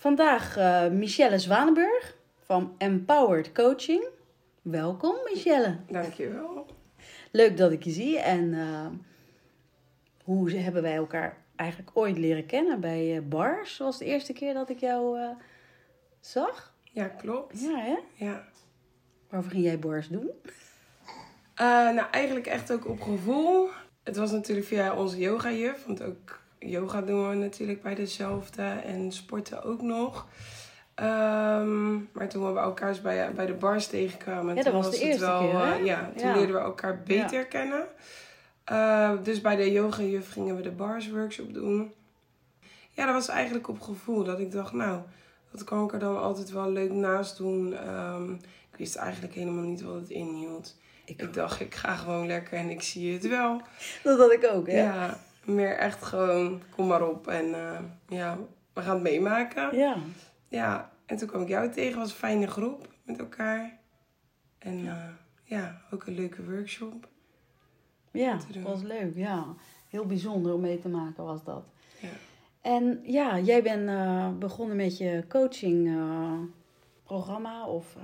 Vandaag uh, Michelle Zwanenburg van Empowered Coaching. Welkom Michelle. Dankjewel. Leuk dat ik je zie. En uh, hoe hebben wij elkaar eigenlijk ooit leren kennen? Bij uh, bars was de eerste keer dat ik jou zag. Ja, klopt. Ja, hè? Ja. Waarover ging jij bars doen? nou, eigenlijk echt ook op gevoel. Het was natuurlijk via onze yoga-juf, want ook yoga doen we natuurlijk bij dezelfde en sporten ook nog. Um, maar toen we elkaar bij, bij de bars tegenkwamen, ja, dat was, de eerste wel, keer, hè? Uh, ja, toen ja. leerden we elkaar beter ja. kennen. Uh, dus bij de yoga-juf gingen we de bars workshop doen. Ja, dat was eigenlijk op gevoel. Dat ik dacht, nou, dat kan ik er dan altijd wel leuk naast doen. Um, ik wist eigenlijk helemaal niet wat het inhield. Ik, ik dacht, ik ga gewoon lekker en ik zie het wel. Dat had ik ook, hè? Ja, meer echt gewoon, kom maar op en uh, ja, we gaan het meemaken. Ja. Ja, en toen kwam ik jou tegen, was een fijne groep met elkaar. En ja, uh, ja ook een leuke workshop. Ja, dat was leuk, ja. Heel bijzonder om mee te maken was dat. Ja. En ja, jij bent uh, begonnen met je coaching programma of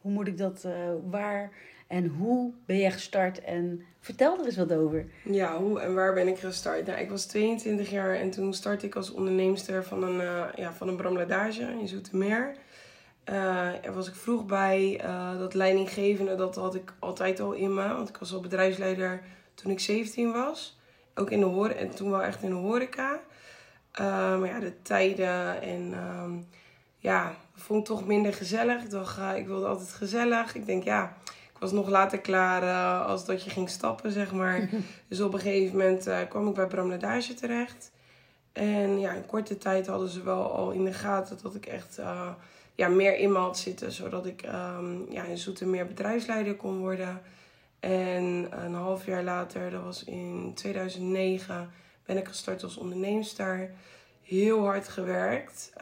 hoe moet ik dat, waar en hoe ben je gestart? En vertel er eens wat over. Ja, hoe en waar ben ik gestart? Nou, ik was 22 jaar en toen startte ik als onderneemster van een, uh, ja, van een bramladage in Zoetermeer. Uh, er was ik vroeg bij. Uh, dat leidinggevende, dat had ik altijd al in me. Want ik was al bedrijfsleider toen ik 17 was. Ook in de horeca. En toen wel echt in de horeca. maar ja, de tijden en... Um, ja, vond ik toch minder gezellig. Ik dacht, ik wilde altijd gezellig. Ik denk, ja was nog later klaar uh, als dat je ging stappen, zeg maar. dus op een gegeven moment uh, kwam ik bij Bramladage terecht. En ja, in korte tijd hadden ze wel al in de gaten dat ik echt uh, ja, meer in me had zitten. Zodat ik um, ja, in Zoetermeer bedrijfsleider kon worden. En een half jaar later, dat was in 2009, ben ik gestart als onderneemster. Heel hard gewerkt.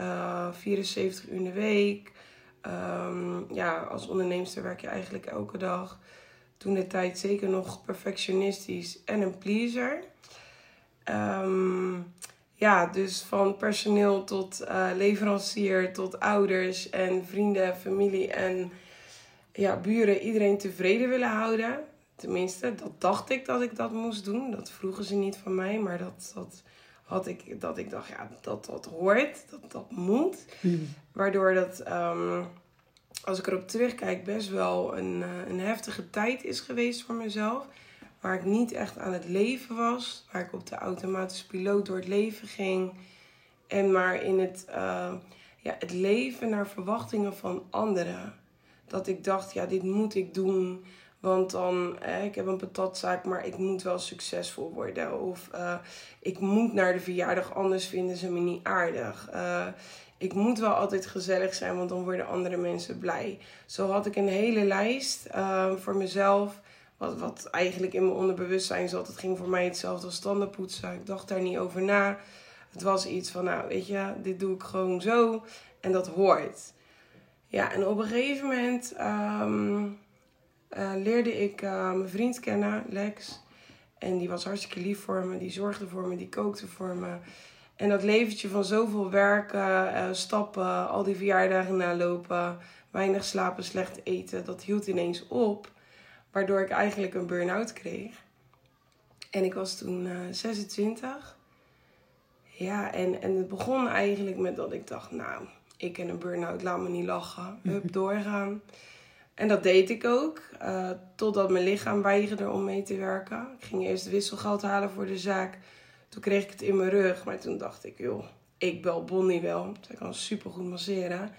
74 uur in de week. Um, ja, als onderneemster werk je eigenlijk elke dag. Toen de tijd zeker nog perfectionistisch en een pleaser. Um, ja, dus van personeel tot uh, leverancier, tot ouders en vrienden, familie en ja, buren. Iedereen tevreden willen houden. Tenminste, dat dacht ik dat ik dat moest doen. Dat vroegen ze niet van mij, maar dat, dat had ik, dat ik dacht, ja, dat dat hoort, dat dat moet. Hmm. Waardoor dat, um, als ik erop terugkijk, best wel een, uh, een heftige tijd is geweest voor mezelf. Waar ik niet echt aan het leven was. Waar ik op de automatische piloot door het leven ging. En maar in het, uh, ja, het leven naar verwachtingen van anderen. Dat ik dacht, ja, dit moet ik doen. Want dan, eh, ik heb een patatzaak, maar ik moet wel succesvol worden. Of uh, ik moet naar de verjaardag, anders vinden ze me niet aardig. Uh, ik moet wel altijd gezellig zijn, want dan worden andere mensen blij. Zo had ik een hele lijst uh, voor mezelf. Wat, wat eigenlijk in mijn onderbewustzijn zat. Het ging voor mij hetzelfde als tandenpoetsen. Ik dacht daar niet over na. Het was iets van, nou weet je, dit doe ik gewoon zo. En dat hoort. Ja, en op een gegeven moment... Um, uh, leerde ik uh, mijn vriend kennen, Lex. En die was hartstikke lief voor me. Die zorgde voor me, die kookte voor me. En dat leventje van zoveel werken, uh, stappen, al die verjaardagen nalopen, weinig slapen, slecht eten, dat hield ineens op. Waardoor ik eigenlijk een burn-out kreeg. En ik was toen 26. Ja, en, en het begon eigenlijk met dat ik dacht, nou, ik en een burn-out, laat me niet lachen. Hup, doorgaan. En dat deed ik ook, uh, totdat mijn lichaam weigerde om mee te werken. Ik ging eerst wisselgeld halen voor de zaak. Toen kreeg ik het in mijn rug, maar toen dacht ik, joh, ik bel Bonnie wel. Zij kan supergoed masseren.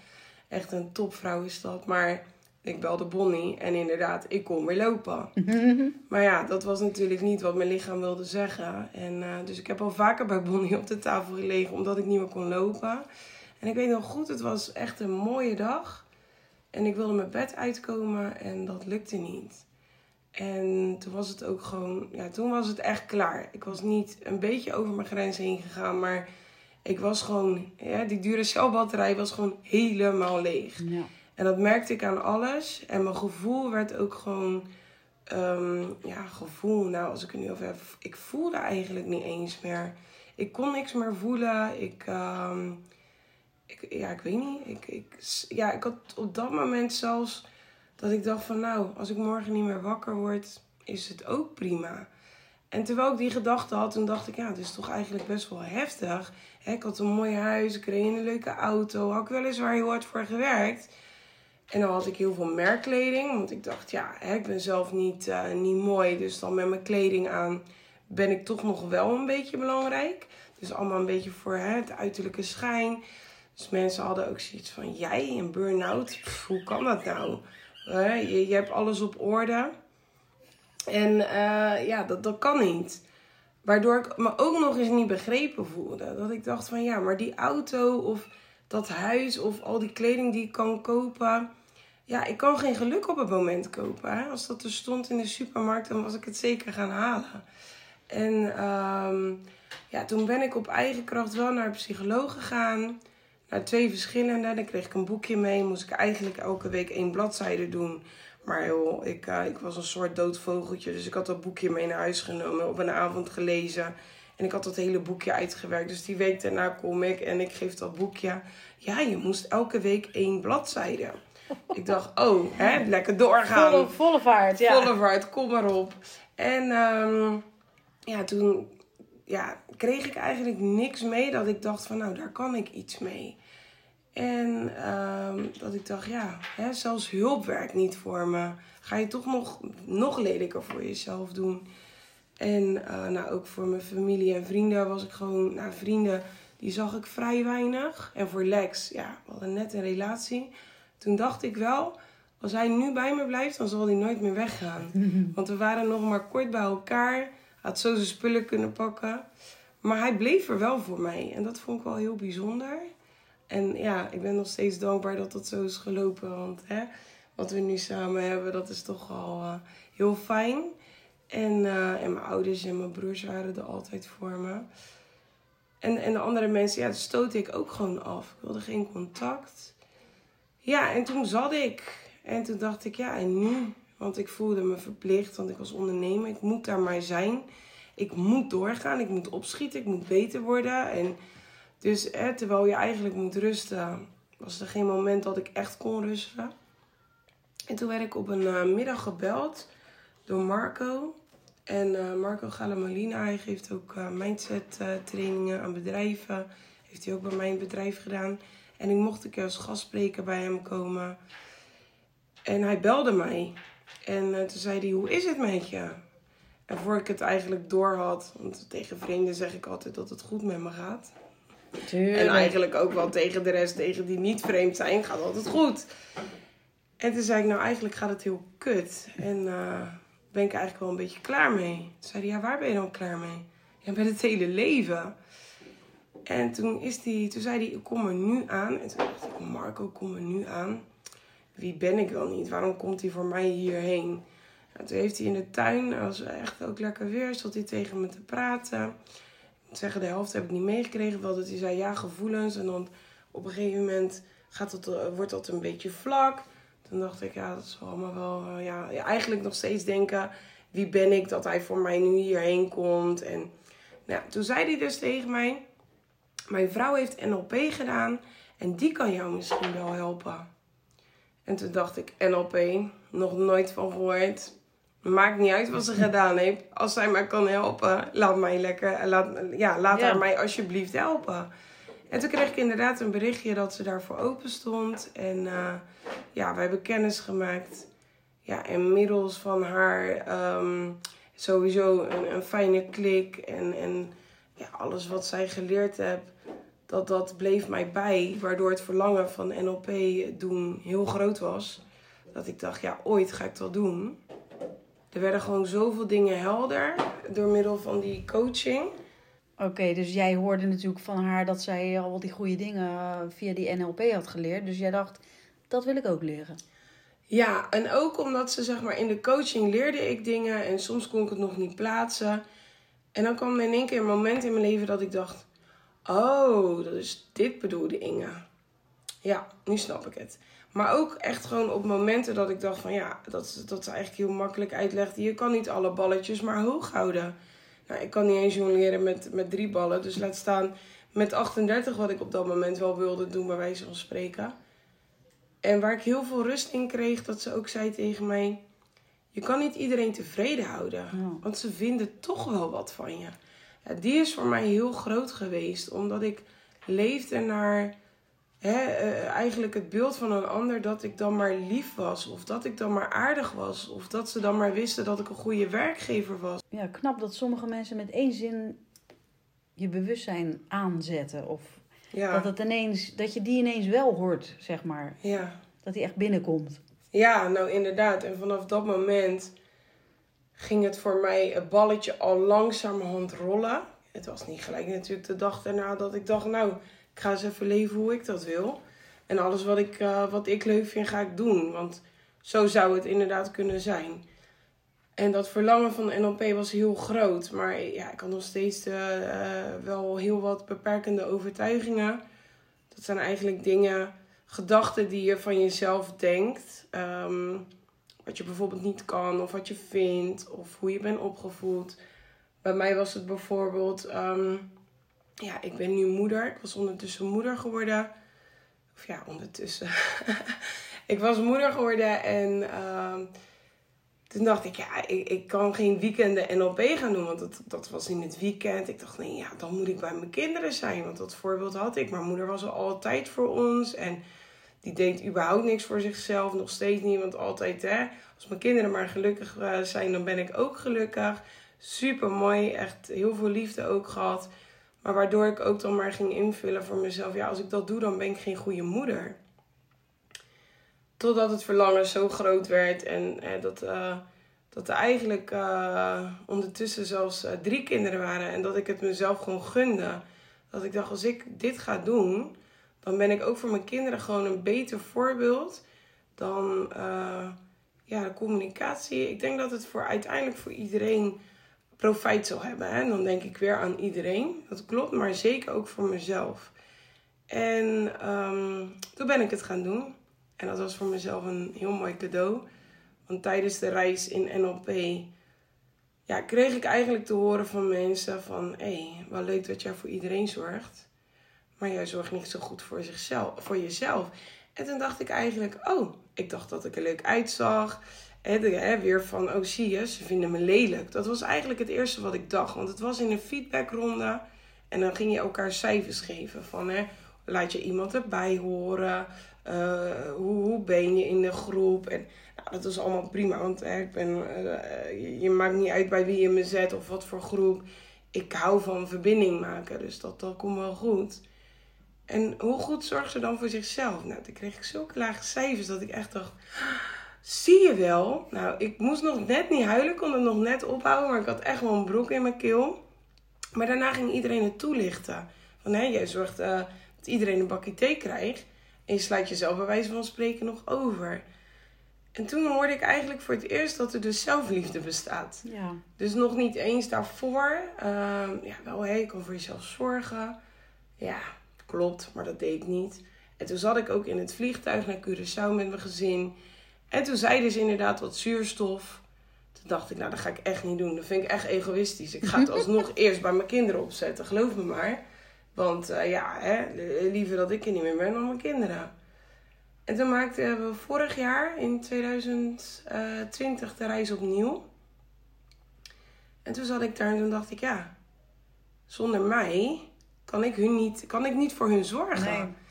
Echt een topvrouw is dat. Maar Ik belde Bonnie en inderdaad, ik kon weer lopen. maar ja, dat was natuurlijk niet wat mijn lichaam wilde zeggen. En, eh, dus ik heb al vaker bij Bonnie op de tafel gelegen omdat ik niet meer kon lopen. En ik weet nog goed, het was echt een mooie dag. En ik wilde mijn bed uitkomen en dat lukte niet. En toen was het ook gewoon, ja, toen was het echt klaar. Ik was niet een beetje over mijn grens heen gegaan, maar ik was gewoon, ja, die Duracell-batterij was gewoon helemaal leeg. Ja. En dat merkte ik aan alles. En mijn gevoel werd ook gewoon, um, ja, gevoel, nou, als ik het nu over heb, ik voelde eigenlijk niet eens meer. Ik kon niks meer voelen. Ik, um, ja, ik weet niet. Ik, ik, ja, ik had op dat moment zelfs dat ik dacht van, nou, als ik morgen niet meer wakker word, is het ook prima. En terwijl ik die gedachte had, toen dacht ik, ja, het is toch eigenlijk best wel heftig. ik had een mooi huis, ik reed in een leuke auto, had ik weliswaar heel hard voor gewerkt. En dan had ik heel veel merkkleding, want ik dacht, ja, ik ben zelf niet, uh, niet mooi. Dus dan met mijn kleding aan ben ik toch nog wel een beetje belangrijk. Dus allemaal een beetje voor hè, het uiterlijke schijn. Dus mensen hadden ook zoiets van, jij een burn-out, hoe kan dat nou? je, je hebt alles op orde. En uh, ja, dat, dat kan niet. Waardoor ik me ook nog eens niet begrepen voelde. Dat ik dacht van ja, maar die auto of dat huis of al die kleding die ik kan kopen. Ja, ik kan geen geluk op het moment kopen. Als dat er stond in de supermarkt, dan was ik het zeker gaan halen. En um, ja, toen ben ik op eigen kracht wel naar een psycholoog gegaan. Naar twee verschillende. Dan kreeg ik een boekje mee. Moest ik eigenlijk elke week één bladzijde doen. Maar joh, ik, uh, ik was een soort doodvogeltje. Dus ik had dat boekje mee naar huis genomen. Op een avond gelezen. En ik had dat hele boekje uitgewerkt. Dus die week daarna kom ik en ik geef dat boekje. Ja, je moest elke week één bladzijde. Ik dacht, oh, hè, lekker doorgaan. Volle, volle vaart, ja. Volle vaart, kom maar op. En um, ja, toen ja, kreeg ik eigenlijk niks mee dat ik dacht van, nou, daar kan ik iets mee. En um, dat ik dacht, ja, hè, zelfs hulp werkt niet voor me. Ga je toch nog, nog lelijker voor jezelf doen. En uh, nou, ook voor mijn familie en vrienden was ik gewoon, nou, vrienden, die zag ik vrij weinig. En voor Lex, ja, we hadden net een relatie. Toen dacht ik wel, als hij nu bij me blijft, dan zal hij nooit meer weggaan. Want we waren nog maar kort bij elkaar. Had zo zijn spullen kunnen pakken. Maar hij bleef er wel voor mij. En dat vond ik wel heel bijzonder. En ja, ik ben nog steeds dankbaar dat dat zo is gelopen. Want hè, wat we nu samen hebben, dat is toch al uh, heel fijn. En, uh, en mijn ouders en mijn broers waren er altijd voor me. En, en de andere mensen, ja, dat stootte ik ook gewoon af. Ik wilde geen contact. Ja, en toen zat ik. En toen dacht ik, ja, en nu? Want ik voelde me verplicht, want ik was ondernemer. Ik moet daar maar zijn. Ik moet doorgaan, ik moet opschieten, ik moet beter worden. En dus terwijl je eigenlijk moet rusten, was er geen moment dat ik echt kon rusten. En toen werd ik op een uh, middag gebeld door Marco. En uh, Marco Galamolina, hij geeft ook uh, mindset trainingen aan bedrijven. Heeft hij ook bij mijn bedrijf gedaan. En ik mocht een keer als gastspreker bij hem komen. En hij belde mij. En toen zei hij, hoe is het met je? En voor ik het eigenlijk door had, want tegen vrienden zeg ik altijd dat het goed met me gaat. En eigenlijk ook wel tegen de rest, tegen die niet vreemd zijn, gaat altijd goed. En toen zei ik, nou eigenlijk gaat het heel kut. En uh, ben ik eigenlijk wel een beetje klaar mee. Toen zei hij, ja waar ben je dan klaar mee? Ja, met het hele leven. En toen, is die, toen zei hij, kom er nu aan. En toen dacht ik, Marco, kom er nu aan. Wie ben ik wel niet? Waarom komt hij voor mij hierheen? En toen heeft hij in de tuin, als echt ook lekker weer, zat hij tegen me te praten zeggen, de helft heb ik niet meegekregen. Wel dat hij zei ja, gevoelens. En dan op een gegeven moment gaat het, eh, wordt dat een beetje vlak. Toen dacht ik, ja, dat is allemaal wel. Uh, ja, eigenlijk nog steeds denken: wie ben ik dat hij voor mij nu hierheen komt? En nou, toen zei hij dus tegen mij: Mijn vrouw heeft NLP gedaan en die kan jou misschien wel helpen. En toen dacht ik: NLP, nog nooit van gehoord. Maakt niet uit wat ze gedaan heeft. Als zij mij kan helpen, laat mij lekker. Laat, ja, laat haar mij alsjeblieft helpen. En toen kreeg ik inderdaad een berichtje dat ze daarvoor open stond. En uh, ja, we hebben kennis gemaakt. Ja, inmiddels van haar um, sowieso een, een, fijne klik. En, en ja, alles wat zij geleerd heeft, dat, dat bleef mij bij. Waardoor het verlangen van NLP doen heel groot was. Dat ik dacht, ja, ooit ga ik het wel doen. Er werden gewoon zoveel dingen helder door middel van die coaching. Oké, dus jij hoorde natuurlijk van haar dat zij al die goede dingen via die NLP had geleerd. Dus jij dacht, dat wil ik ook leren. Ja, en ook omdat ze zeg maar in de coaching leerde ik dingen en soms kon ik het nog niet plaatsen. En dan kwam er in één keer een moment in mijn leven dat ik dacht: Oh, dat is dit bedoelde Inge. Ja, nu snap ik het. Maar ook echt gewoon op momenten dat ik dacht van ja, dat, dat is eigenlijk heel makkelijk uitleggen. Je kan niet alle balletjes maar hoog houden. Nou, ik kan niet eens jongleren met, met drie ballen. Dus laat staan met 38, wat ik op dat moment wel wilde doen, bij wijze van spreken. En waar ik heel veel rust in kreeg, dat ze ook zei tegen mij: Je kan niet iedereen tevreden houden, want ze vinden toch wel wat van je. Ja, die is voor mij heel groot geweest, omdat ik leefde naar hè, uh, eigenlijk het beeld van een ander dat ik dan maar lief was, of dat ik dan maar aardig was, of dat ze dan maar wisten dat ik een goede werkgever was. Ja, knap dat sommige mensen met één zin je bewustzijn aanzetten of ja. Dat, het ineens, dat je die ineens wel hoort, zeg maar. Ja. Dat die echt binnenkomt. Ja, nou inderdaad. En vanaf dat moment ging het voor mij het balletje al langzamerhand rollen. Het was niet gelijk natuurlijk de dag daarna dat ik dacht, nou, ik ga eens even leven hoe ik dat wil. En alles wat ik, uh, wat ik leuk vind, ga ik doen. Want zo zou het inderdaad kunnen zijn. En dat verlangen van NLP was heel groot. Maar ja, ik had nog steeds uh, wel heel wat beperkende overtuigingen. Dat zijn eigenlijk dingen, gedachten die je van jezelf denkt. Um, wat je bijvoorbeeld niet kan, of wat je vindt, of hoe je bent opgevoed. Bij mij was het bijvoorbeeld, um, ja, ik ben nu moeder. Ik was ondertussen moeder geworden. Of ja, ondertussen. ik was moeder geworden en. Uh, toen dacht ik, ja, ik, ik kan geen weekenden NLP gaan doen, want dat, dat was in het weekend. Ik dacht, nee, ja, dan moet ik bij mijn kinderen zijn, want dat voorbeeld had ik. Mijn moeder was er altijd voor ons en die deed überhaupt niks voor zichzelf, nog steeds niet. Want altijd, hè, als mijn kinderen maar gelukkig eh, zijn, dan ben ik ook gelukkig. Super mooi, echt heel veel liefde ook gehad. Maar waardoor ik ook dan maar ging invullen voor mezelf, ja, als ik dat doe, dan ben ik geen goede moeder. Totdat het verlangen zo groot werd en eh, dat, uh, dat er eigenlijk uh, ondertussen zelfs uh, drie kinderen waren. En dat ik het mezelf gewoon gunde. Dat ik dacht, als ik dit ga doen, dan ben ik ook voor mijn kinderen gewoon een beter voorbeeld dan ja, de communicatie. Ik denk dat het voor uiteindelijk voor iedereen profijt zal hebben. Hè? Dan denk ik weer aan iedereen. Dat klopt, maar zeker ook voor mezelf. En um, toen ben ik het gaan doen. En dat was voor mezelf een heel mooi cadeau. Want tijdens de reis in NLP ja, kreeg ik eigenlijk te horen van mensen van... Hé, hey, wel leuk dat jij voor iedereen zorgt. Maar jij zorgt niet zo goed voor, zichzelf, voor jezelf. En toen dacht ik eigenlijk, oh, ik dacht dat ik er leuk uitzag. Weer van, oh zie je, ze vinden me lelijk. Dat was eigenlijk het eerste wat ik dacht. Want het was in een feedbackronde. En dan ging je elkaar cijfers geven. Van, hè, laat je iemand erbij horen? Uh, hoe, hoe ben je in de groep? En nou, dat was allemaal prima, want hè, ik ben, uh, je maakt niet uit bij wie je me zet of wat voor groep. Ik hou van verbinding maken, dus dat, dat komt wel goed. En hoe goed zorgt ze dan voor zichzelf? Nou, toen kreeg ik zulke lage cijfers dat ik echt dacht... Zie je wel? Nou, ik moest nog net niet huilen, kon het nog net ophouden, maar ik had echt wel een broek in mijn keel. Maar daarna ging iedereen het toelichten. Van hé, jij zorgt uh, dat iedereen een bakje thee krijgt. En je sluit jezelf bij wijze van spreken nog over. En toen hoorde ik eigenlijk voor het eerst dat er dus zelfliefde bestaat. Ja. Dus nog niet eens daarvoor. Uh, ja, wel, hé, je kan voor jezelf zorgen. Ja, klopt, maar dat deed ik niet. En toen zat ik ook in het vliegtuig naar Curaçao met mijn gezin. En toen zeiden ze inderdaad wat zuurstof. Toen dacht ik, nou, dat ga ik echt niet doen. Dat vind ik echt egoïstisch. Ik ga het alsnog eerst bij mijn kinderen opzetten, geloof me maar. Want uh, ja, hè, liever dat ik er niet meer ben dan mijn kinderen. En toen maakten we vorig jaar, in 2020, de reis opnieuw. En toen zat ik daar en toen dacht ik, ja, zonder mij kan ik, hun niet, kan ik niet voor hun zorgen. Nee.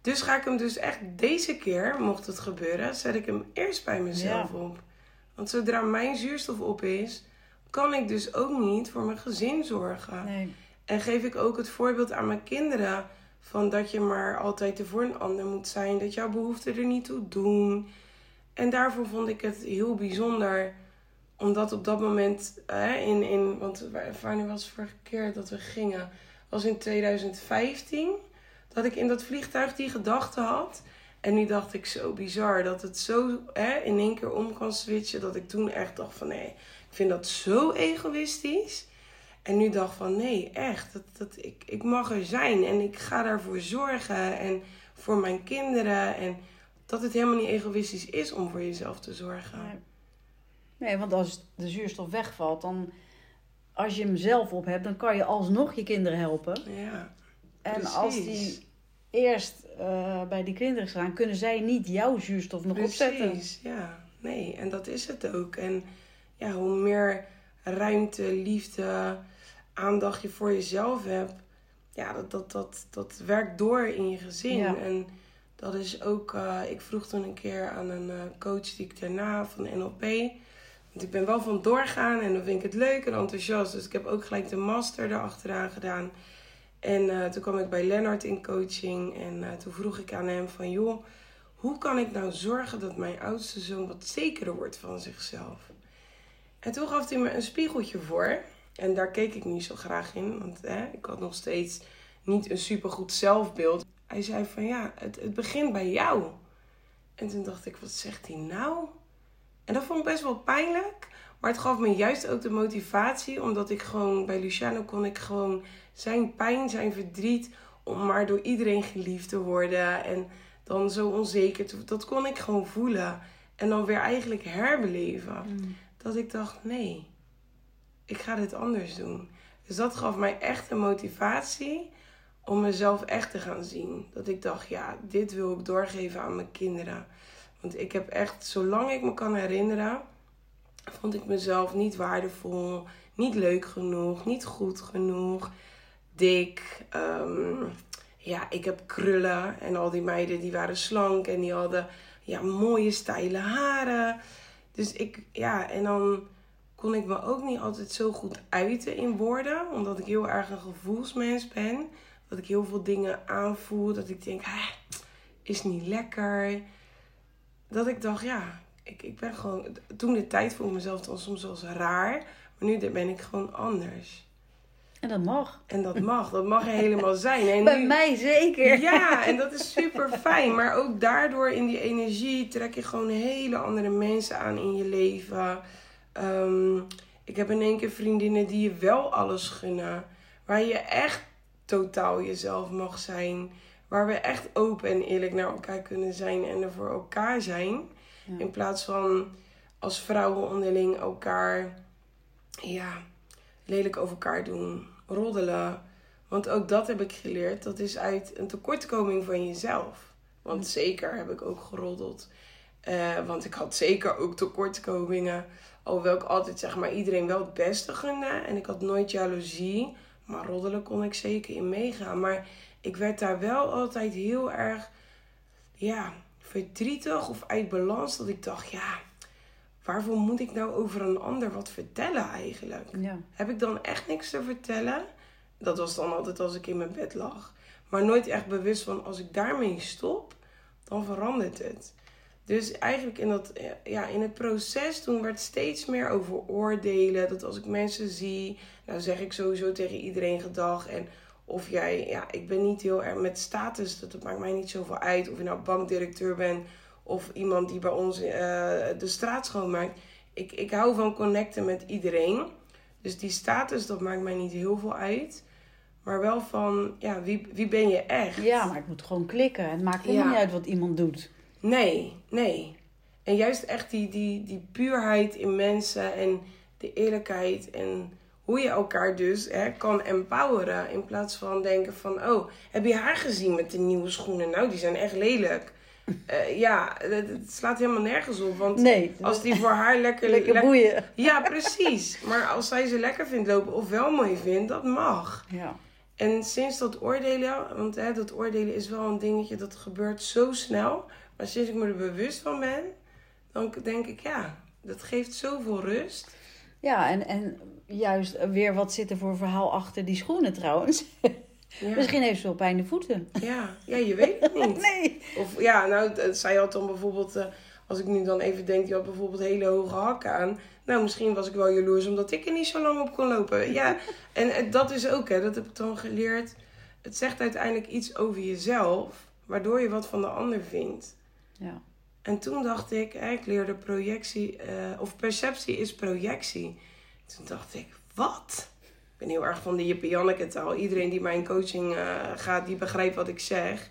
Dus ga ik hem dus echt deze keer, mocht het gebeuren, zet ik hem eerst bij mezelf ja. op. Want zodra mijn zuurstof op is, kan ik dus ook niet voor mijn gezin zorgen. Nee. En geef ik ook het voorbeeld aan mijn kinderen van dat je maar altijd er voor een ander moet zijn, dat jouw behoeften er niet toe doen. En daarvoor vond ik het heel bijzonder. Omdat op dat moment, hè, in, in, want wanneer was het vorige keer dat we gingen? was in 2015. Dat ik in dat vliegtuig die gedachte had. En nu dacht ik zo bizar dat het zo hè, in één keer om kan switchen. Dat ik toen echt dacht van nee, ik vind dat zo egoïstisch. En nu dacht van nee, echt. Dat, dat, ik, ik mag er zijn en ik ga daarvoor zorgen. En voor mijn kinderen. En dat het helemaal niet egoïstisch is om voor jezelf te zorgen. Nee, nee want als de zuurstof wegvalt, dan als je hem zelf op hebt, dan kan je alsnog je kinderen helpen. Ja. En als die eerst uh, bij die kinderen staan, kunnen zij niet jouw zuurstof nog precies, opzetten. Precies, ja. Nee, en dat is het ook. En ja, hoe meer ruimte, liefde, aandacht je voor jezelf hebt, ja, dat, dat, dat, dat werkt door in je gezin. En dat is ook, uh, ik vroeg toen een keer aan een uh, coach die ik daarna van NLP. Want ik ben wel van doorgaan en dan vind ik het leuk en enthousiast. Dus ik heb ook gelijk de master erachteraan gedaan. En uh, toen kwam ik bij Lennart in coaching en toen vroeg ik aan hem van joh, hoe kan ik nou zorgen dat mijn oudste zoon wat zekerder wordt van zichzelf? En toen gaf hij me een spiegeltje voor. En daar keek ik niet zo graag in, want hè, ik had nog steeds niet een supergoed zelfbeeld. Hij zei van ja, het, het begint bij jou. En toen dacht ik, wat zegt hij nou? En dat vond ik best wel pijnlijk. Maar het gaf me juist ook de motivatie. Omdat ik gewoon, bij Luciano kon ik gewoon zijn pijn, zijn verdriet. Om maar door iedereen geliefd te worden. En dan zo onzeker te Dat kon ik gewoon voelen. En dan weer eigenlijk herbeleven. Mm. Dat ik dacht, nee, ik ga dit anders doen. Dus dat gaf mij echt een motivatie om mezelf echt te gaan zien. Dat ik dacht, ja, dit wil ik doorgeven aan mijn kinderen. Want ik heb echt, zolang ik me kan herinneren, vond ik mezelf niet waardevol, niet leuk genoeg, niet goed genoeg, dik. Um, ja, ik heb krullen en al die meiden die waren slank en die hadden ja, mooie steile haren. Dus ik, ja, en dan kon ik me ook niet altijd zo goed uiten in woorden, omdat ik heel erg een gevoelsmens ben. Dat ik heel veel dingen aanvoel, dat ik denk, is niet lekker. Dat ik dacht, ja, ik, ik ben gewoon. Toen de tijd ik mezelf dan soms wel raar, maar nu ben ik gewoon anders. En dat mag. En dat mag, dat mag helemaal zijn. En Bij mij zeker. Ja, en dat is super fijn. Maar ook daardoor in die energie trek je gewoon hele andere mensen aan in je leven. Um, ik heb in één keer vriendinnen die je wel alles gunnen. Waar je echt totaal jezelf mag zijn. Waar we echt open en eerlijk naar elkaar kunnen zijn en er voor elkaar zijn. In plaats van als vrouwen onderling elkaar ja, lelijk over elkaar doen, roddelen. Want ook dat heb ik geleerd. Dat is uit een tekortkoming van jezelf. Want zeker heb ik ook geroddeld. Uh, want ik had zeker ook tekortkomingen. Alhoewel ik altijd zeg maar iedereen wel het beste gunde. En ik had nooit jaloezie. Maar roddelen kon ik zeker in meegaan. Maar ik werd daar wel altijd heel erg ja, verdrietig of uit balans. Dat ik dacht, ja, waarvoor moet ik nou over een ander wat vertellen eigenlijk? Ja. Heb ik dan echt niks te vertellen? Dat was dan altijd als ik in mijn bed lag. Maar nooit echt bewust van als ik daarmee stop, dan verandert het. Dus eigenlijk in, dat, ja, in het proces toen werd steeds meer over oordelen. Dat als ik mensen zie, nou zeg ik sowieso tegen iedereen gedag. En of jij, ja, ik ben niet heel erg met status, dat maakt mij niet zoveel uit. Of je nou bankdirecteur bent of iemand die bij ons uh, de straat schoonmaakt. Ik, ik hou van connecten met iedereen. Dus die status, dat maakt mij niet heel veel uit. Maar wel van, ja, wie, wie ben je echt? Ja, maar het moet gewoon klikken. Het maakt helemaal niet uit wat iemand doet. Nee, nee. En juist echt die, die, die puurheid in mensen en de eerlijkheid en hoe je elkaar dus hè, kan empoweren. In plaats van denken van, oh, heb je haar gezien met de nieuwe schoenen? Nou, die zijn echt lelijk. Uh, ja, het, slaat helemaal nergens op. Want nee, als die voor haar lekker... lekker boeien. Ja, precies. Maar als zij ze lekker vindt lopen of wel mooi vindt, dat mag. Ja. En sinds dat oordelen, want hè, dat oordelen is wel een dingetje dat gebeurt zo snel. Maar sinds ik me er bewust van ben, dan denk ik, ja, dat geeft zoveel rust. Ja, en, en juist weer wat zit er voor verhaal achter die schoenen trouwens. Ja. Misschien heeft ze wel pijn in de voeten. Ja, ja je weet het niet. nee. Of ja, nou, zij had dan bijvoorbeeld, uh, Als ik nu dan even denk, die had bijvoorbeeld hele hoge hakken aan. Nou, misschien was ik wel jaloers omdat ik er niet zo lang op kon lopen. Ja, en eh, dat is ook, hè, dat heb ik dan geleerd. Het zegt uiteindelijk iets over jezelf, waardoor je wat van de ander vindt. Ja. En toen dacht ik, hè, ik leerde projectie, eh, of perceptie is projectie. Toen dacht ik, wat? Ik ben heel erg van de Jippe Janneke taal. Iedereen die mijn coaching eh, gaat, die begrijpt wat ik zeg.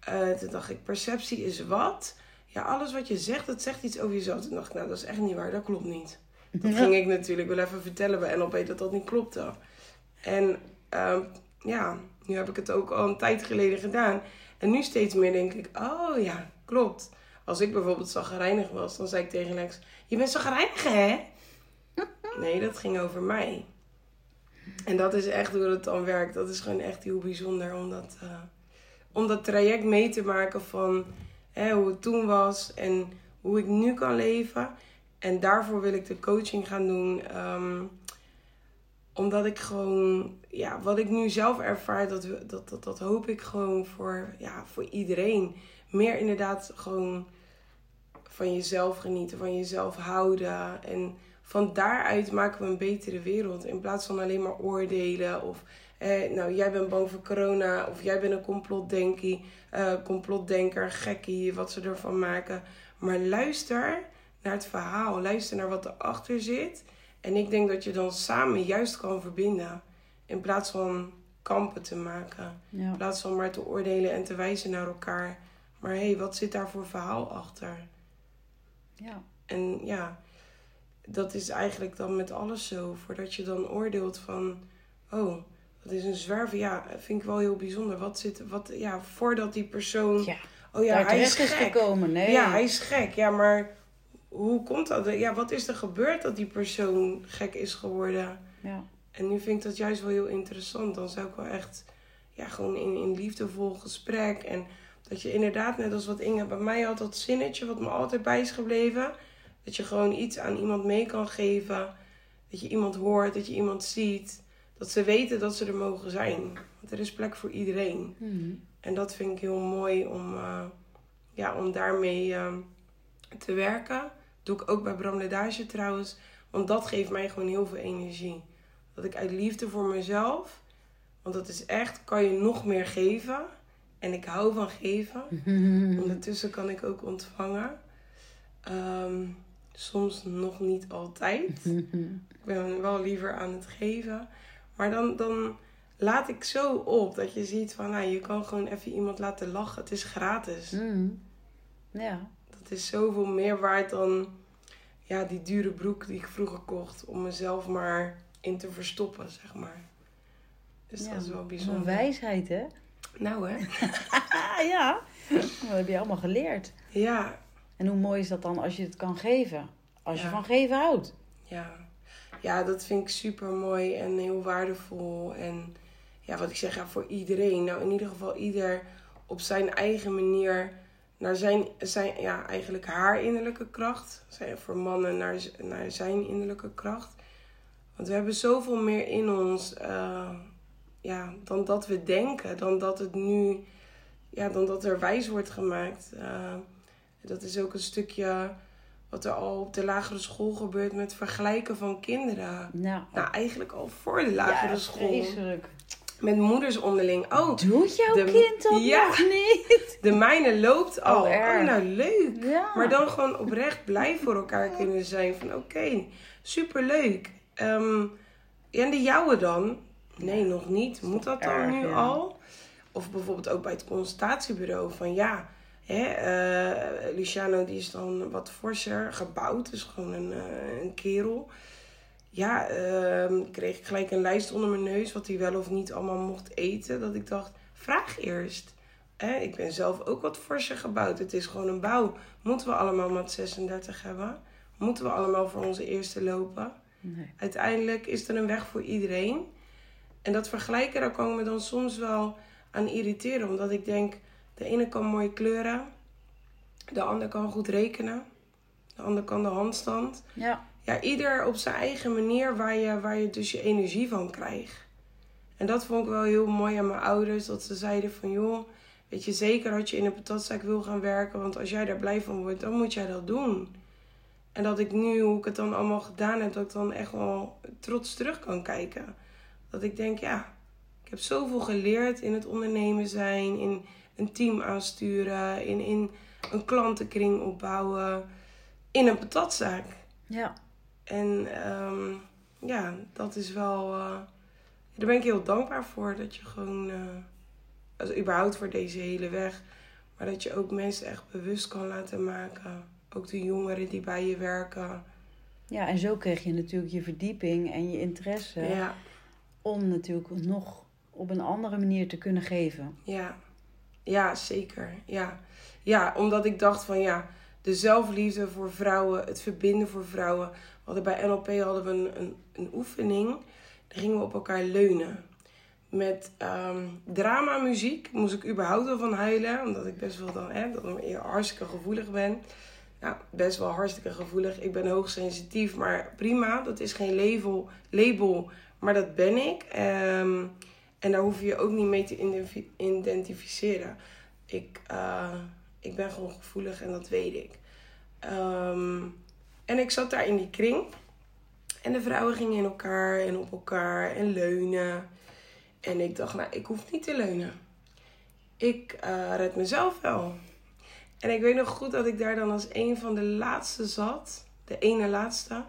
Eh, toen dacht ik, perceptie is wat? Ja, alles wat je zegt, dat zegt iets over jezelf. Toen dacht ik, nou, dat is echt niet waar, dat klopt niet. Dat ging ik natuurlijk wel even vertellen bij NLP dat dat niet klopte. En ehm, ja, nu heb ik het ook al een tijd geleden gedaan. En nu steeds meer denk ik, oh ja, klopt. Als ik bijvoorbeeld zagrijnig was, dan zei ik tegen Lex... Je bent zagrijnig, hè? Nee, dat ging over mij. En dat is echt hoe het dan werkt. Dat is gewoon echt heel bijzonder om dat, eh, om dat traject mee te maken van hè, hoe het toen was en hoe ik nu kan leven. En daarvoor wil ik de coaching gaan doen. ehm, omdat ik gewoon, ja, wat ik nu zelf ervaar, dat, dat, dat, dat hoop ik gewoon voor, ja, voor iedereen. Meer inderdaad gewoon van jezelf genieten, van jezelf houden. En van daaruit maken we een betere wereld. In plaats van alleen maar oordelen of... Eh, nou, jij bent bang voor corona of jij bent een complotdenker, eh, complotdenker, gekkie, wat ze ervan maken. Maar luister naar het verhaal, luister naar wat erachter zit. En ik denk dat je dan samen juist kan verbinden. In plaats van kampen te maken. Ja. In plaats van maar te oordelen en te wijzen naar elkaar. Maar hé, hey, wat zit daar voor verhaal achter? Ja. En ja, dat is eigenlijk dan met alles zo. Voordat je dan oordeelt van, oh, dat is een zwerver. Ja, vind ik wel heel bijzonder. Wat zit, wat, ja, voordat die persoon, ja. oh ja, hij is gek. gekomen. Nee. Ja, hij is gek. Ja, maar hoe komt dat? Ja, wat is er gebeurd dat die persoon gek is geworden? Ja. En nu vind ik dat juist wel heel interessant. Dan zou ik wel echt, ja, gewoon in, in liefdevol gesprek. En dat je inderdaad, net als wat Inge bij mij had, dat zinnetje wat me altijd bij is gebleven. Dat je gewoon iets aan iemand mee kan geven. Dat je iemand hoort, dat je iemand ziet. Dat ze weten dat ze er mogen zijn. Want er is plek voor iedereen. Mhm. En dat vind ik heel mooi om, eh, ja, om daarmee eh, te werken. Doe ik ook bij Bram Ledage trouwens. Want dat geeft mij gewoon heel veel energie. Dat ik uit liefde voor mezelf, want dat is echt, kan je nog meer geven. En ik hou van geven. Ondertussen kan ik ook ontvangen. Ehm, soms nog niet altijd. Ik ben wel liever aan het geven. Maar dan, dan laat ik zo op dat je ziet van, nou, je kan gewoon even iemand laten lachen. Het is gratis. Mhm. Ja. Dat is zoveel meer waard dan ja, die dure broek die ik vroeger kocht. Om mezelf maar in te verstoppen, zeg maar. Dus Ja, dat is wel Zo'n bijzonder. wijsheid, hè? Nou hè? Ja. Dat heb je allemaal geleerd. Ja, En hoe mooi is dat dan als je het kan geven? Als je van geven houdt. ja. Ja, dat vind ik super mooi en heel waardevol. En ja, wat ik zeg, ja, voor iedereen. Nou, in ieder geval ieder op zijn eigen manier naar zijn, zijn ja, eigenlijk haar innerlijke kracht. Zijn voor mannen naar, naar zijn innerlijke kracht. Want we hebben zoveel meer in ons eh, ja, dan dat we denken. Dan dat het nu, ja, dan dat er wijs wordt gemaakt. Eh, dat is ook een stukje wat er al op de lagere school gebeurt met vergelijken van kinderen. Nou, Nou, eigenlijk al voor de lagere ja, school. vreselijk. Met moeders onderling. Oh, Doet jouw De- kind dat Ja. nog niet? de mijne loopt al. Oh, Oh, erg. nou leuk. Ja. Maar dan gewoon oprecht blij voor elkaar kunnen zijn. Van oké, superleuk. Ehm, en de jouwe dan? Nee, nog niet. Moet dat dan erg, nu al? Of bijvoorbeeld ook bij het consultatiebureau. Van ja, hè, eh, Luciano die is dan wat forser gebouwd. Dus gewoon een, eh, een kerel. Ja, ehm, kreeg ik gelijk een lijst onder mijn neus. Wat hij wel of niet allemaal mocht eten. Dat ik dacht, vraag eerst. Hè, ik ben zelf ook wat forser gebouwd. Het is gewoon een bouw. Moeten we allemaal mat 36 hebben? Moeten we allemaal voor onze eerste lopen? Nee. Uiteindelijk is er een weg voor iedereen. En dat vergelijken, daar ik me dan soms wel aan irriteren. Omdat ik denk, de ene kan mooi kleuren. De ander kan goed rekenen. De ander kan de handstand. Ja. Ja, ieder op zijn eigen manier waar je, waar je dus je energie van krijgt. En dat vond ik wel heel mooi aan mijn ouders. Dat ze zeiden van, joh, Weet je, zeker dat je in een patatzaak wil gaan werken. Want als jij daar blij van wordt, dan moet jij dat doen. En dat ik nu, hoe ik het dan allemaal gedaan heb, dat ik dan echt wel trots terug kan kijken. Dat ik denk, ja, ik heb zoveel geleerd in het ondernemen zijn, in een team aansturen, in, in een klantenkring opbouwen, in een patatzaak. Ja. En um, ja, dat is wel. Uh, daar ben ik heel dankbaar voor. Dat je gewoon. Uh, also überhaupt voor deze hele weg. Maar dat je ook mensen echt bewust kan laten maken. Ook de jongeren die bij je werken. Ja, en zo kreeg je natuurlijk je verdieping en je interesse. Ja. Om natuurlijk nog op een andere manier te kunnen geven. Ja, ja zeker. Ja. ja, omdat ik dacht van ja, de zelfliefde voor vrouwen, het verbinden voor vrouwen. We hadden bij NLP hadden we een, een, een oefening. Daar gingen we op elkaar leunen. Met um, drama muziek moest ik überhaupt wel van huilen. Omdat ik best wel dan, hè, dat ik hartstikke gevoelig ben. Ja, best wel hartstikke gevoelig. Ik ben hoogsensitief, maar prima. Dat is geen label, label maar dat ben ik. Um, en daar hoef je je ook niet mee te identificeren. Ik, uh, ik ben gewoon gevoelig en dat weet ik. Um, en ik zat daar in die kring. En de vrouwen gingen in elkaar en op elkaar en leunen. En ik dacht, nou, ik hoef niet te leunen. Ik uh, red mezelf wel. En ik weet nog goed dat ik daar dan als een van de laatste zat. De ene laatste.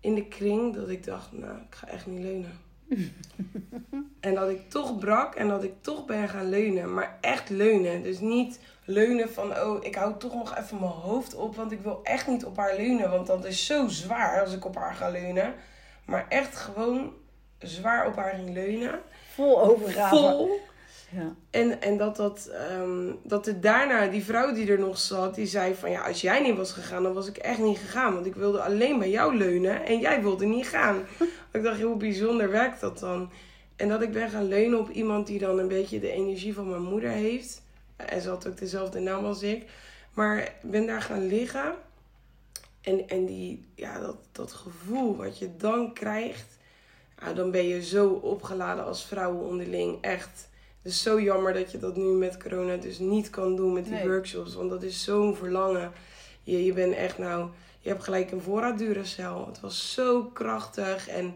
In de kring. Dat ik dacht, nou, ik ga echt niet leunen. en dat ik toch brak en dat ik toch ben gaan leunen. Maar echt leunen. Dus niet leunen van, oh, ik hou toch nog even mijn hoofd op. Want ik wil echt niet op haar leunen. Want dat is zo zwaar als ik op haar ga leunen. Maar echt gewoon zwaar op haar ging leunen. Vol overgave. Vol. Ja. En, en dat, dat, um, dat er daarna, die vrouw die er nog zat, die zei van ja, als jij niet was gegaan, dan was ik echt niet gegaan. Want ik wilde alleen bij jou leunen en jij wilde niet gaan. ik dacht, hoe bijzonder werkt dat dan? En dat ik ben gaan leunen op iemand die dan een beetje de energie van mijn moeder heeft. En ze had ook dezelfde naam als ik. Maar ben daar gaan liggen. En, en die, ja, dat, dat gevoel wat je dan krijgt. Dan ben je zo opgeladen als vrouwen onderling. Echt het is zo jammer dat je dat nu met corona dus niet kan doen met die workshops. Want dat is zo'n verlangen. Je, je bent echt nou... Je hebt gelijk een voorraad Duracell. Het was zo krachtig en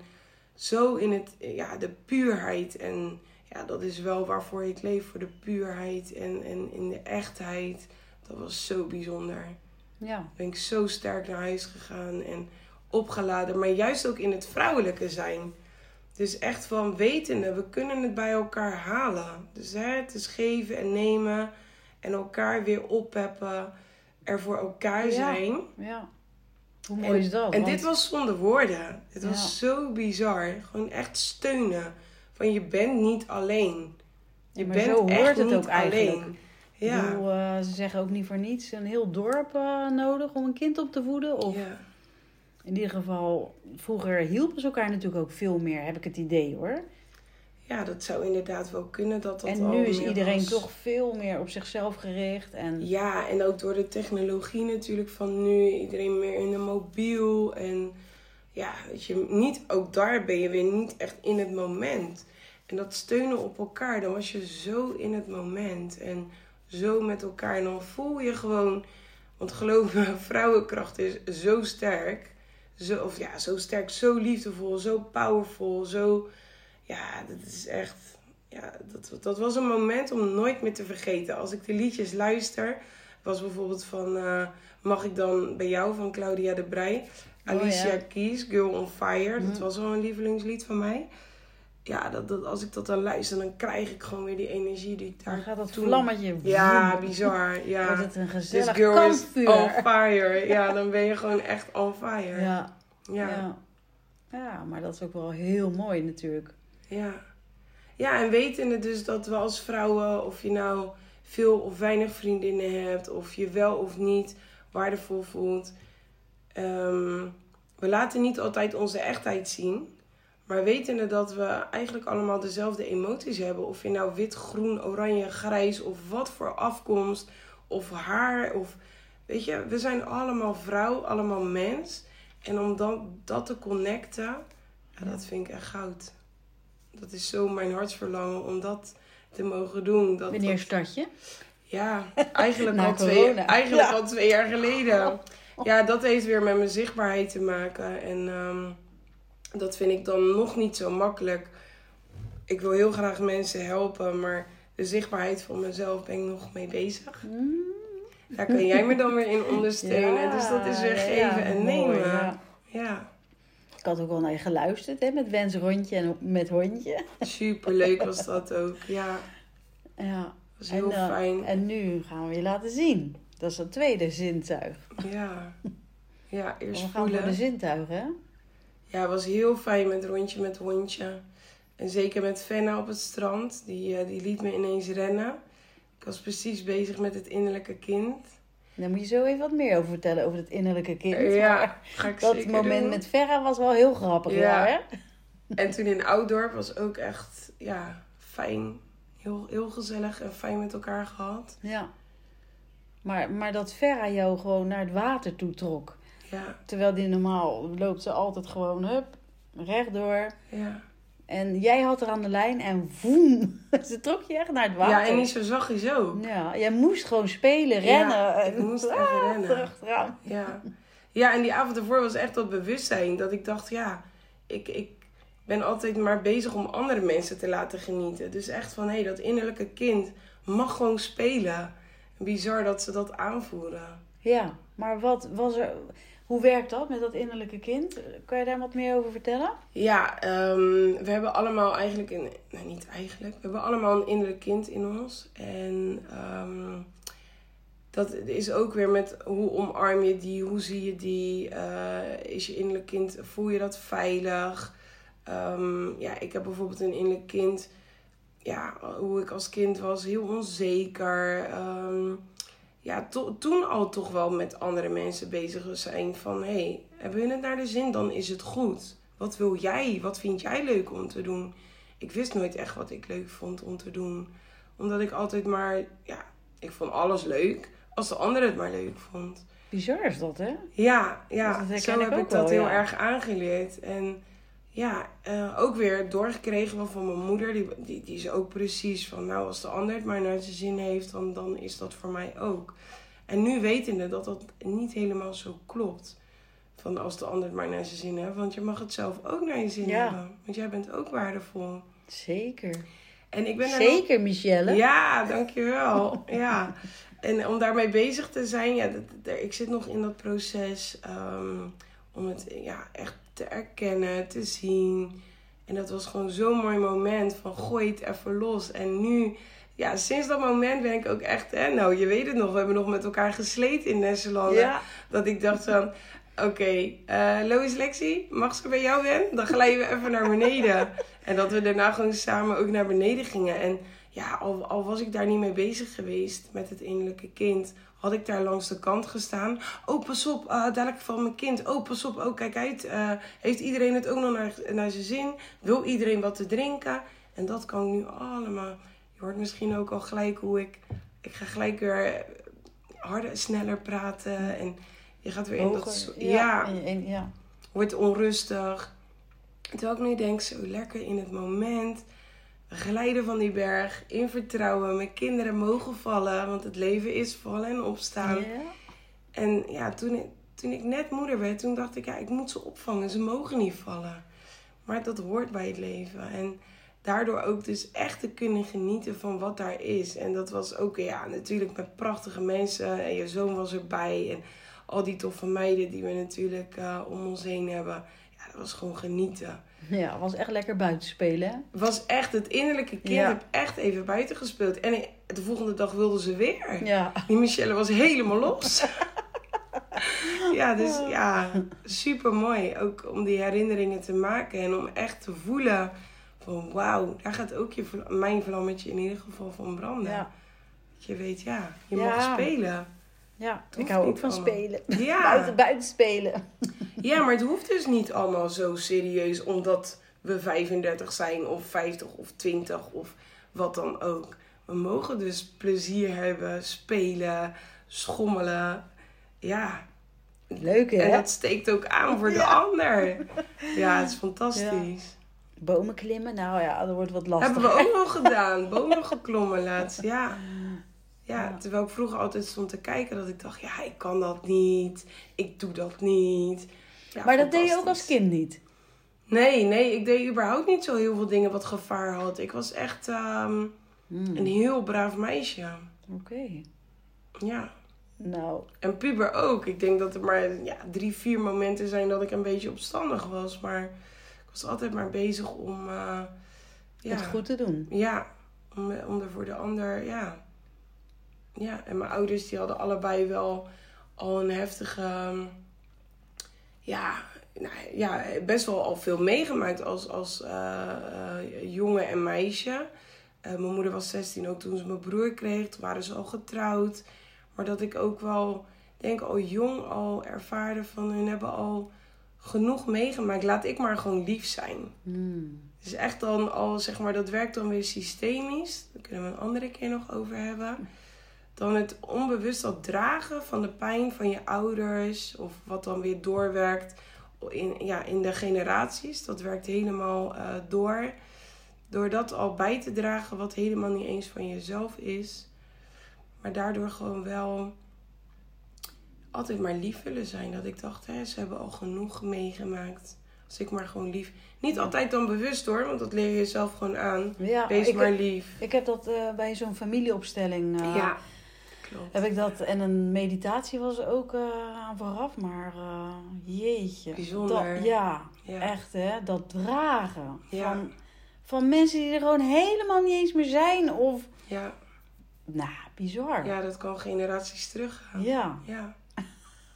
zo in het... Ja, de puurheid. En ja, dat is wel waarvoor ik leef. Voor de puurheid en, en in de echtheid. Dat was zo bijzonder. Ja. Ben ik zo sterk naar huis gegaan en opgeladen. Maar juist ook in het vrouwelijke zijn. Dus echt van wetende, we kunnen het bij elkaar halen. Dus hè, het is geven en nemen en elkaar weer oppeppen. Er voor elkaar zijn. Ja, ja. Hoe mooi is dat? En dit was zonder woorden. Dit was zo bizar. Gewoon echt steunen. Van je bent niet alleen. Je ja, bent zo echt hoort het niet ook eigenlijk. alleen. Ja. Bedoel, uh, ze zeggen ook niet voor niets een heel dorp uh, nodig om een kind op te voeden. Of ja. in ieder geval, vroeger hielpen ze elkaar natuurlijk ook veel meer, heb ik het idee hoor. Ja, dat zou inderdaad wel kunnen dat dat En nu is iedereen was. toch veel meer op zichzelf gericht. En Ja, en ook door de technologie natuurlijk van nu. Iedereen meer in de mobiel. En ja, weet je, niet, ook daar ben je weer niet echt in het moment. En dat steunen op elkaar, dan was je zo in het moment. En zo met elkaar. En dan voel je gewoon, want geloof me, vrouwenkracht is zo sterk. Zo, of ja, zo sterk, zo liefdevol, zo powerful, zo... Ja, dat is echt... Ja, dat, dat was een moment om nooit meer te vergeten. Als ik de liedjes luister, was bijvoorbeeld van... eh, Mag ik dan bij jou van Claudia de Brij. Alicia ja. Keys, Girl on Fire. Dat Mhm. was wel een lievelingslied van mij. Ja, dat, dat, als ik dat dan luister, dan krijg ik gewoon weer die energie die ik daar dan gaat dat toen- vlammetje. Ja, bizar. Ja. Wordt het een This gezellig girl is kampvuur. on fire. Ja, dan ben je gewoon echt on fire. Ja, Ja. ja. ja, maar dat is ook wel heel mooi natuurlijk. Ja. Ja, en wetende dus dat we als vrouwen, of je nou veel of weinig vriendinnen hebt, of je wel of niet waardevol voelt, ehm, we laten niet altijd onze echtheid zien. Maar wetende dat we eigenlijk allemaal dezelfde emoties hebben. Of je nou wit, groen, oranje, grijs of wat voor afkomst. Of haar. Of, weet je, we zijn allemaal vrouw, allemaal mens. En om dan, dat te connecten, ja, dat vind ik echt goud. Dat is zo mijn hartsverlangen om dat te mogen doen. Dat, Wanneer dat- start je? ja, eigenlijk, al twee, eigenlijk Ja. al twee jaar geleden. Ja, dat heeft weer met mijn zichtbaarheid te maken. En ehm, dat vind ik dan nog niet zo makkelijk. Ik wil heel graag mensen helpen, maar de zichtbaarheid van mezelf ben ik nog mee bezig. Daar kan jij me dan weer in ondersteunen. Ja, dus dat is weer geven ja, en nemen. ja. Ik had ook wel naar je geluisterd hè, met Wens rondje en met hondje. Superleuk was dat ook. Ja, Ja. was heel en, eh, fijn. En nu gaan we je laten zien. Dat is het tweede zintuig. Ja. Ja, eerst we gaan voor voelen. de zintuigen. hè? Ja, het was heel fijn met rondje met hondje. En zeker met Fenna op het strand. Die, eh, die liet me ineens rennen. Ik was precies bezig met het innerlijke kind. Daar moet je zo even wat meer over vertellen, over het innerlijke kind. ja, Maar ga ik dat moment doen. met Verra was wel heel grappig, ja, Ja. hè? En toen in Oudorp was ook echt ja, fijn. Heel, heel gezellig en fijn met elkaar gehad. Ja. Maar, maar dat Verra jou gewoon naar het water toe trok. Ja, Terwijl die normaal loopt ze altijd gewoon, hup, rechtdoor. ja. En jij had er aan de lijn en voem, ze trok je echt naar het water. ja en niet zo zachtjes ook. Ja, jij moest gewoon spelen, rennen. Ja, en ik moest even ah, rennen. Teruggaan. Ja. ja, en die avond ervoor was echt dat bewustzijn. Dat ik dacht, ja, ik, ik ben altijd maar bezig om andere mensen te laten genieten. Dus echt van, hé, hey, dat innerlijke kind mag gewoon spelen. Bizar dat ze dat aanvoeren. Ja, maar wat was er... Hoe werkt dat met dat innerlijke kind? Kan je daar wat meer over vertellen? Ja, ehm, we hebben allemaal eigenlijk een... Nee, niet eigenlijk. We hebben allemaal een innerlijk kind in ons. En ehm, dat is ook weer met hoe omarm je die? Hoe zie je die? Eh, is je innerlijk kind... Voel je dat veilig? Ehm, ja, ik heb bijvoorbeeld een innerlijk kind... Ja, hoe ik als kind was, heel onzeker. Ja, to- toen al toch wel met andere mensen bezig zijn van... Hé, hey, hebben we het naar de zin? Dan is het goed. Wat wil jij? Wat vind jij leuk om te doen? Ik wist nooit echt wat ik leuk vond om te doen. Omdat ik altijd maar... Ja, ik vond alles leuk. Als de ander het maar leuk vond. Bizar is dat, hè? Ja, Dat ja herken zo ik heb ik dat wel, heel ja. erg aangeleerd. En ja, eh, ook weer doorgekregen van mijn moeder. Die, die, die is ook precies van, nou als de ander het maar naar zijn zin heeft, dan, dan is dat voor mij ook. En nu wetende dat dat niet helemaal zo klopt. Van als de ander het maar naar zijn zin heeft. Want je mag het zelf ook naar je zin Ja. hebben. Want jij bent ook waardevol. Zeker. En ik ben nog- Zeker, Michelle. ja, dankjewel. ja. En om daarmee bezig te zijn, ja, dat, ik zit nog in dat proces ehm, om het ja, echt te erkennen, te zien. En dat was gewoon zo'n mooi moment van gooi het even los. En nu, ja, sinds dat moment ben ik ook echt, hè, nou je weet het nog, we hebben nog met elkaar gesleten in Nesselanden. Ja. Dat ik dacht van, oké, eh Lois Lexi, mag ze bij jou ben? Dan glijden we even naar beneden. En dat we daarna gewoon samen ook naar beneden gingen. En ja, al, al was ik daar niet mee bezig geweest met het innerlijke kind, had ik daar langs de kant gestaan. Oh, pas op, eh, dadelijk van mijn kind. Oh, pas op, oh, kijk uit. eh, heeft iedereen het ook nog naar, naar zijn zin? Wil iedereen wat te drinken? En dat kan ik nu allemaal. Je hoort misschien ook al gelijk hoe ik. Ik ga gelijk weer harder, sneller praten. En je gaat weer in dat. Hoger, ja. ja, ja. wordt onrustig. Terwijl ik nu denk, zo lekker in het moment. Glijden van die berg, in vertrouwen. Mijn kinderen mogen vallen, want het leven is vallen en opstaan. En ja, toen ik, toen ik net moeder werd, toen dacht ik, ja, ik moet ze opvangen. Ze mogen niet vallen. Maar dat hoort bij het leven. En daardoor ook dus echt te kunnen genieten van wat daar is. En dat was ook, ja, natuurlijk met prachtige mensen. En je zoon was erbij. En al die toffe meiden die we natuurlijk eh, om ons heen hebben. Ja, dat was gewoon genieten. Ja, het was echt lekker buiten spelen, hè? Was echt, het innerlijke kind Ja. heb echt even buiten gespeeld. En de volgende dag wilden ze weer. Ja. Die Michelle was helemaal los. ja, dus ja, super mooi. Ook om die herinneringen te maken en om echt te voelen van wauw, daar gaat ook je, mijn vlammetje in ieder geval van branden. Ja. Dat je weet, ja, je Ja. mag spelen. Ja, Het ik hou ook van allemaal. spelen. Ja. Buiten, buiten spelen. Ja, maar het hoeft dus niet allemaal zo serieus omdat we 35 zijn of 50 of 20 of wat dan ook. We mogen dus plezier hebben, spelen, schommelen. Ja, Leuk, hè? En dat steekt ook aan voor de Ja. ander. Ja, het is fantastisch. Bomen klimmen, nou ja, dat wordt wat lastig. Hebben we ook nog gedaan. Bomen geklommen laatst, ja. Ja, Ja. terwijl ik vroeger altijd stond te kijken dat ik dacht, ja, ik kan dat niet. Ik doe dat niet. Ja, Maar dat deed je ook als kind niet? Nee, nee, ik deed überhaupt niet zo heel veel dingen wat gevaar had. Ik was echt ehm, Hmm, een heel braaf meisje. Oké. Ja. Nou, En puber ook. Ik denk dat er maar ja, drie, vier momenten zijn dat ik een beetje opstandig was. Maar ik was altijd maar bezig om... ja, het goed te doen. Ja, om, om er voor de ander, ja. Ja, en mijn ouders die hadden allebei wel al een heftige... ehm, Ja, nou, ja best wel al veel meegemaakt als, als eh, eh, jongen en meisje. Eh, mijn moeder was 16 ook toen ze mijn broer kreeg. Toen waren ze al getrouwd. Maar dat ik ook wel, denk al jong al ervaarde van hun hebben al genoeg meegemaakt. Laat ik maar gewoon lief zijn. Hmm. Dus echt dan al, zeg maar, dat werkt dan weer systemisch. Daar kunnen we een andere keer nog over hebben. Dan het onbewust al dragen van de pijn van je ouders. Of wat dan weer doorwerkt in, ja, in de generaties. Dat werkt helemaal eh, door. Door dat al bij te dragen wat helemaal niet eens van jezelf is. Maar daardoor gewoon wel altijd maar lief willen zijn. Dat ik dacht, hè, ze hebben al genoeg meegemaakt. Als ik maar gewoon lief. Niet altijd dan bewust hoor, want dat leer je jezelf gewoon aan. Ja, Wees maar heb, lief. ik heb dat eh, bij zo'n familieopstelling. eh, ja, klopt. Heb ik dat. En een meditatie was ook eh, aan vooraf, maar eh, jeetje. Bijzonder. Dat, ja, Ja. echt hè. Dat dragen. Ja. Van, van mensen die er gewoon helemaal niet eens meer zijn. Of, Ja. nou, bizar. ja, dat kan generaties teruggaan. Ja. Ja.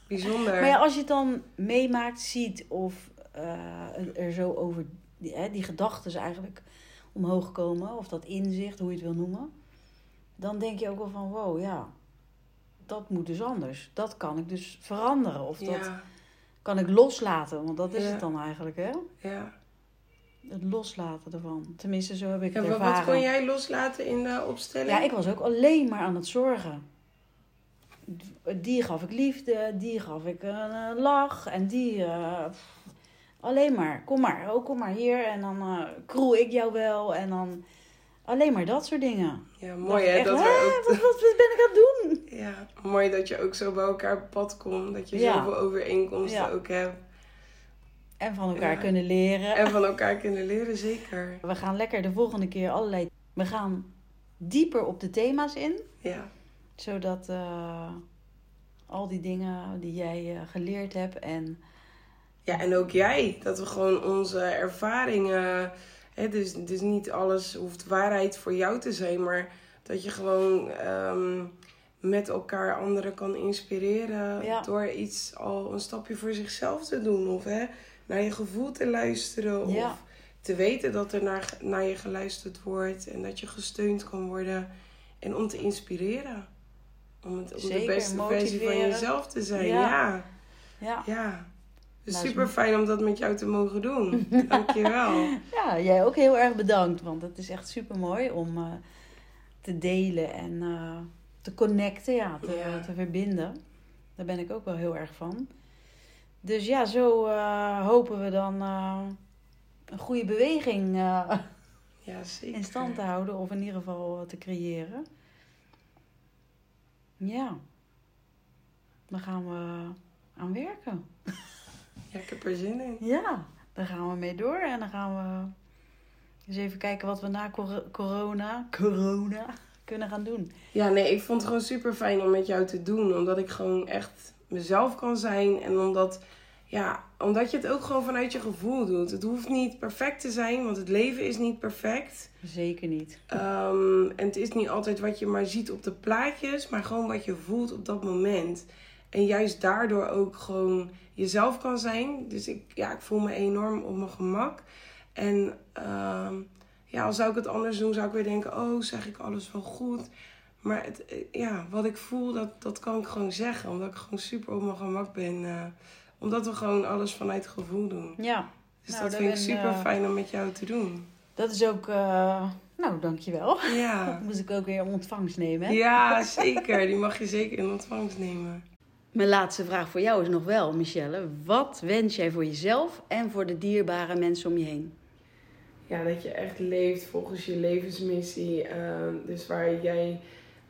Bijzonder. Maar ja, als je het dan meemaakt, ziet of eh, er zo over die, hè, die gedachten eigenlijk omhoog komen, of dat inzicht, hoe je het wil noemen, dan denk je ook wel van wow, ja, dat moet dus anders. Dat kan ik dus veranderen, of dat ja, kan ik loslaten, want dat is Ja. het dan eigenlijk, hè? ja. Het loslaten ervan. Tenminste, zo heb ik het ervaren. wat kon jij loslaten in de opstelling? Ja, ik was ook alleen maar aan het zorgen. Die gaf ik liefde, die gaf ik een eh, lach en die... eh, alleen maar, kom maar, oh, kom maar hier en dan eh kroel ik jou wel en dan... Alleen maar dat soort dingen. Ja, mooi hè. Dat "Hè, we ook, wat ben ik aan het doen? Ja, mooi dat je ook zo bij elkaar op pad komt. Dat je Ja. zoveel overeenkomsten Ja. ook hebt. En van elkaar kunnen leren. En van elkaar kunnen leren, zeker. We gaan lekker de volgende keer allerlei... We gaan dieper op de thema's in. Ja, Zodat eh, al die dingen die jij eh, geleerd hebt en... Ja, en ook jij. Dat we gewoon onze ervaringen. Hè, dus, dus niet alles hoeft waarheid voor jou te zijn, maar dat je gewoon ehm, met elkaar anderen kan inspireren. Ja. Door iets al een stapje voor zichzelf te doen. Of hè, naar je gevoel te luisteren. Of Ja. te weten dat er naar, naar je geluisterd wordt en dat je gesteund kan worden. En om te inspireren. Om, het, om de beste versie van jezelf te zijn. Ja. ja. Ja. Dus Nou, super fijn om dat met jou te mogen doen. Dankjewel. ja jij ook heel erg bedankt. Want het is echt super mooi om eh, te delen en eh, te connecten, ja, te, Ja. te verbinden. Daar ben ik ook wel heel erg van. Dus ja, zo eh, hopen we dan eh, een goede beweging eh, Ja, zeker. in stand te houden. Of in ieder geval te creëren. Ja. Dan gaan we aan werken. Ja, ik heb er zin in. Ja, daar gaan we mee door. En dan gaan we eens even kijken wat we na cor- corona, corona kunnen gaan doen. Ja, nee, ik vond het gewoon super fijn om met jou te doen. Omdat ik gewoon echt mezelf kan zijn. En omdat, ja, omdat je het ook gewoon vanuit je gevoel doet. Het hoeft niet perfect te zijn, want het leven is niet perfect. Zeker niet. Ehm, en het is niet altijd wat je maar ziet op de plaatjes, maar gewoon wat je voelt op dat moment. En juist daardoor ook gewoon jezelf kan zijn. Dus ik, ja, ik voel me enorm op mijn gemak. En ehm, ja, al zou ik het anders doen, zou ik weer denken: oh, zeg ik alles wel goed? Maar het, eh, ja, wat ik voel, dat, dat kan ik gewoon zeggen. Omdat ik gewoon super op mijn gemak ben. eh, omdat we gewoon alles vanuit gevoel doen. Ja, Dus Nou, dat vind ik super eh, fijn om met jou te doen. dat is ook... eh, nou, dankjewel. Ja. Moest ik ook weer om ontvangst nemen. Hè? Ja, zeker. Die mag je zeker in ontvangst nemen. Mijn laatste vraag voor jou is nog wel, Michelle. Wat wens jij voor jezelf en voor de dierbare mensen om je heen? Ja, dat je echt leeft volgens je levensmissie. Ehm, dus waar jij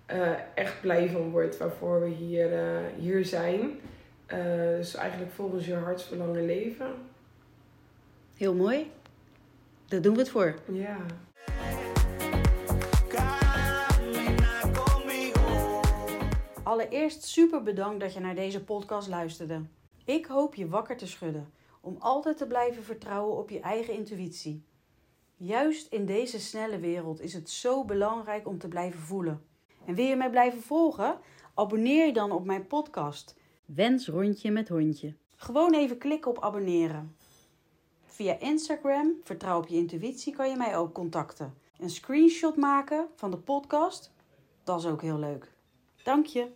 eh, echt blij van wordt, waarvoor we hier, eh, hier zijn. Eh, dus eigenlijk volgens je hartsverlangen leven. Heel mooi. Daar doen we het voor. Ja. Allereerst super bedankt dat je naar deze podcast luisterde. Ik hoop je wakker te schudden om altijd te blijven vertrouwen op je eigen intuïtie. Juist in deze snelle wereld is het zo belangrijk om te blijven voelen. En wil je mij blijven volgen? Abonneer je dan op mijn podcast Wens rondje met hondje. Gewoon even klikken op abonneren. Via Instagram, vertrouw op je intuïtie, kan je mij ook contacten. Een screenshot maken van de podcast, dat is ook heel leuk. Dank je.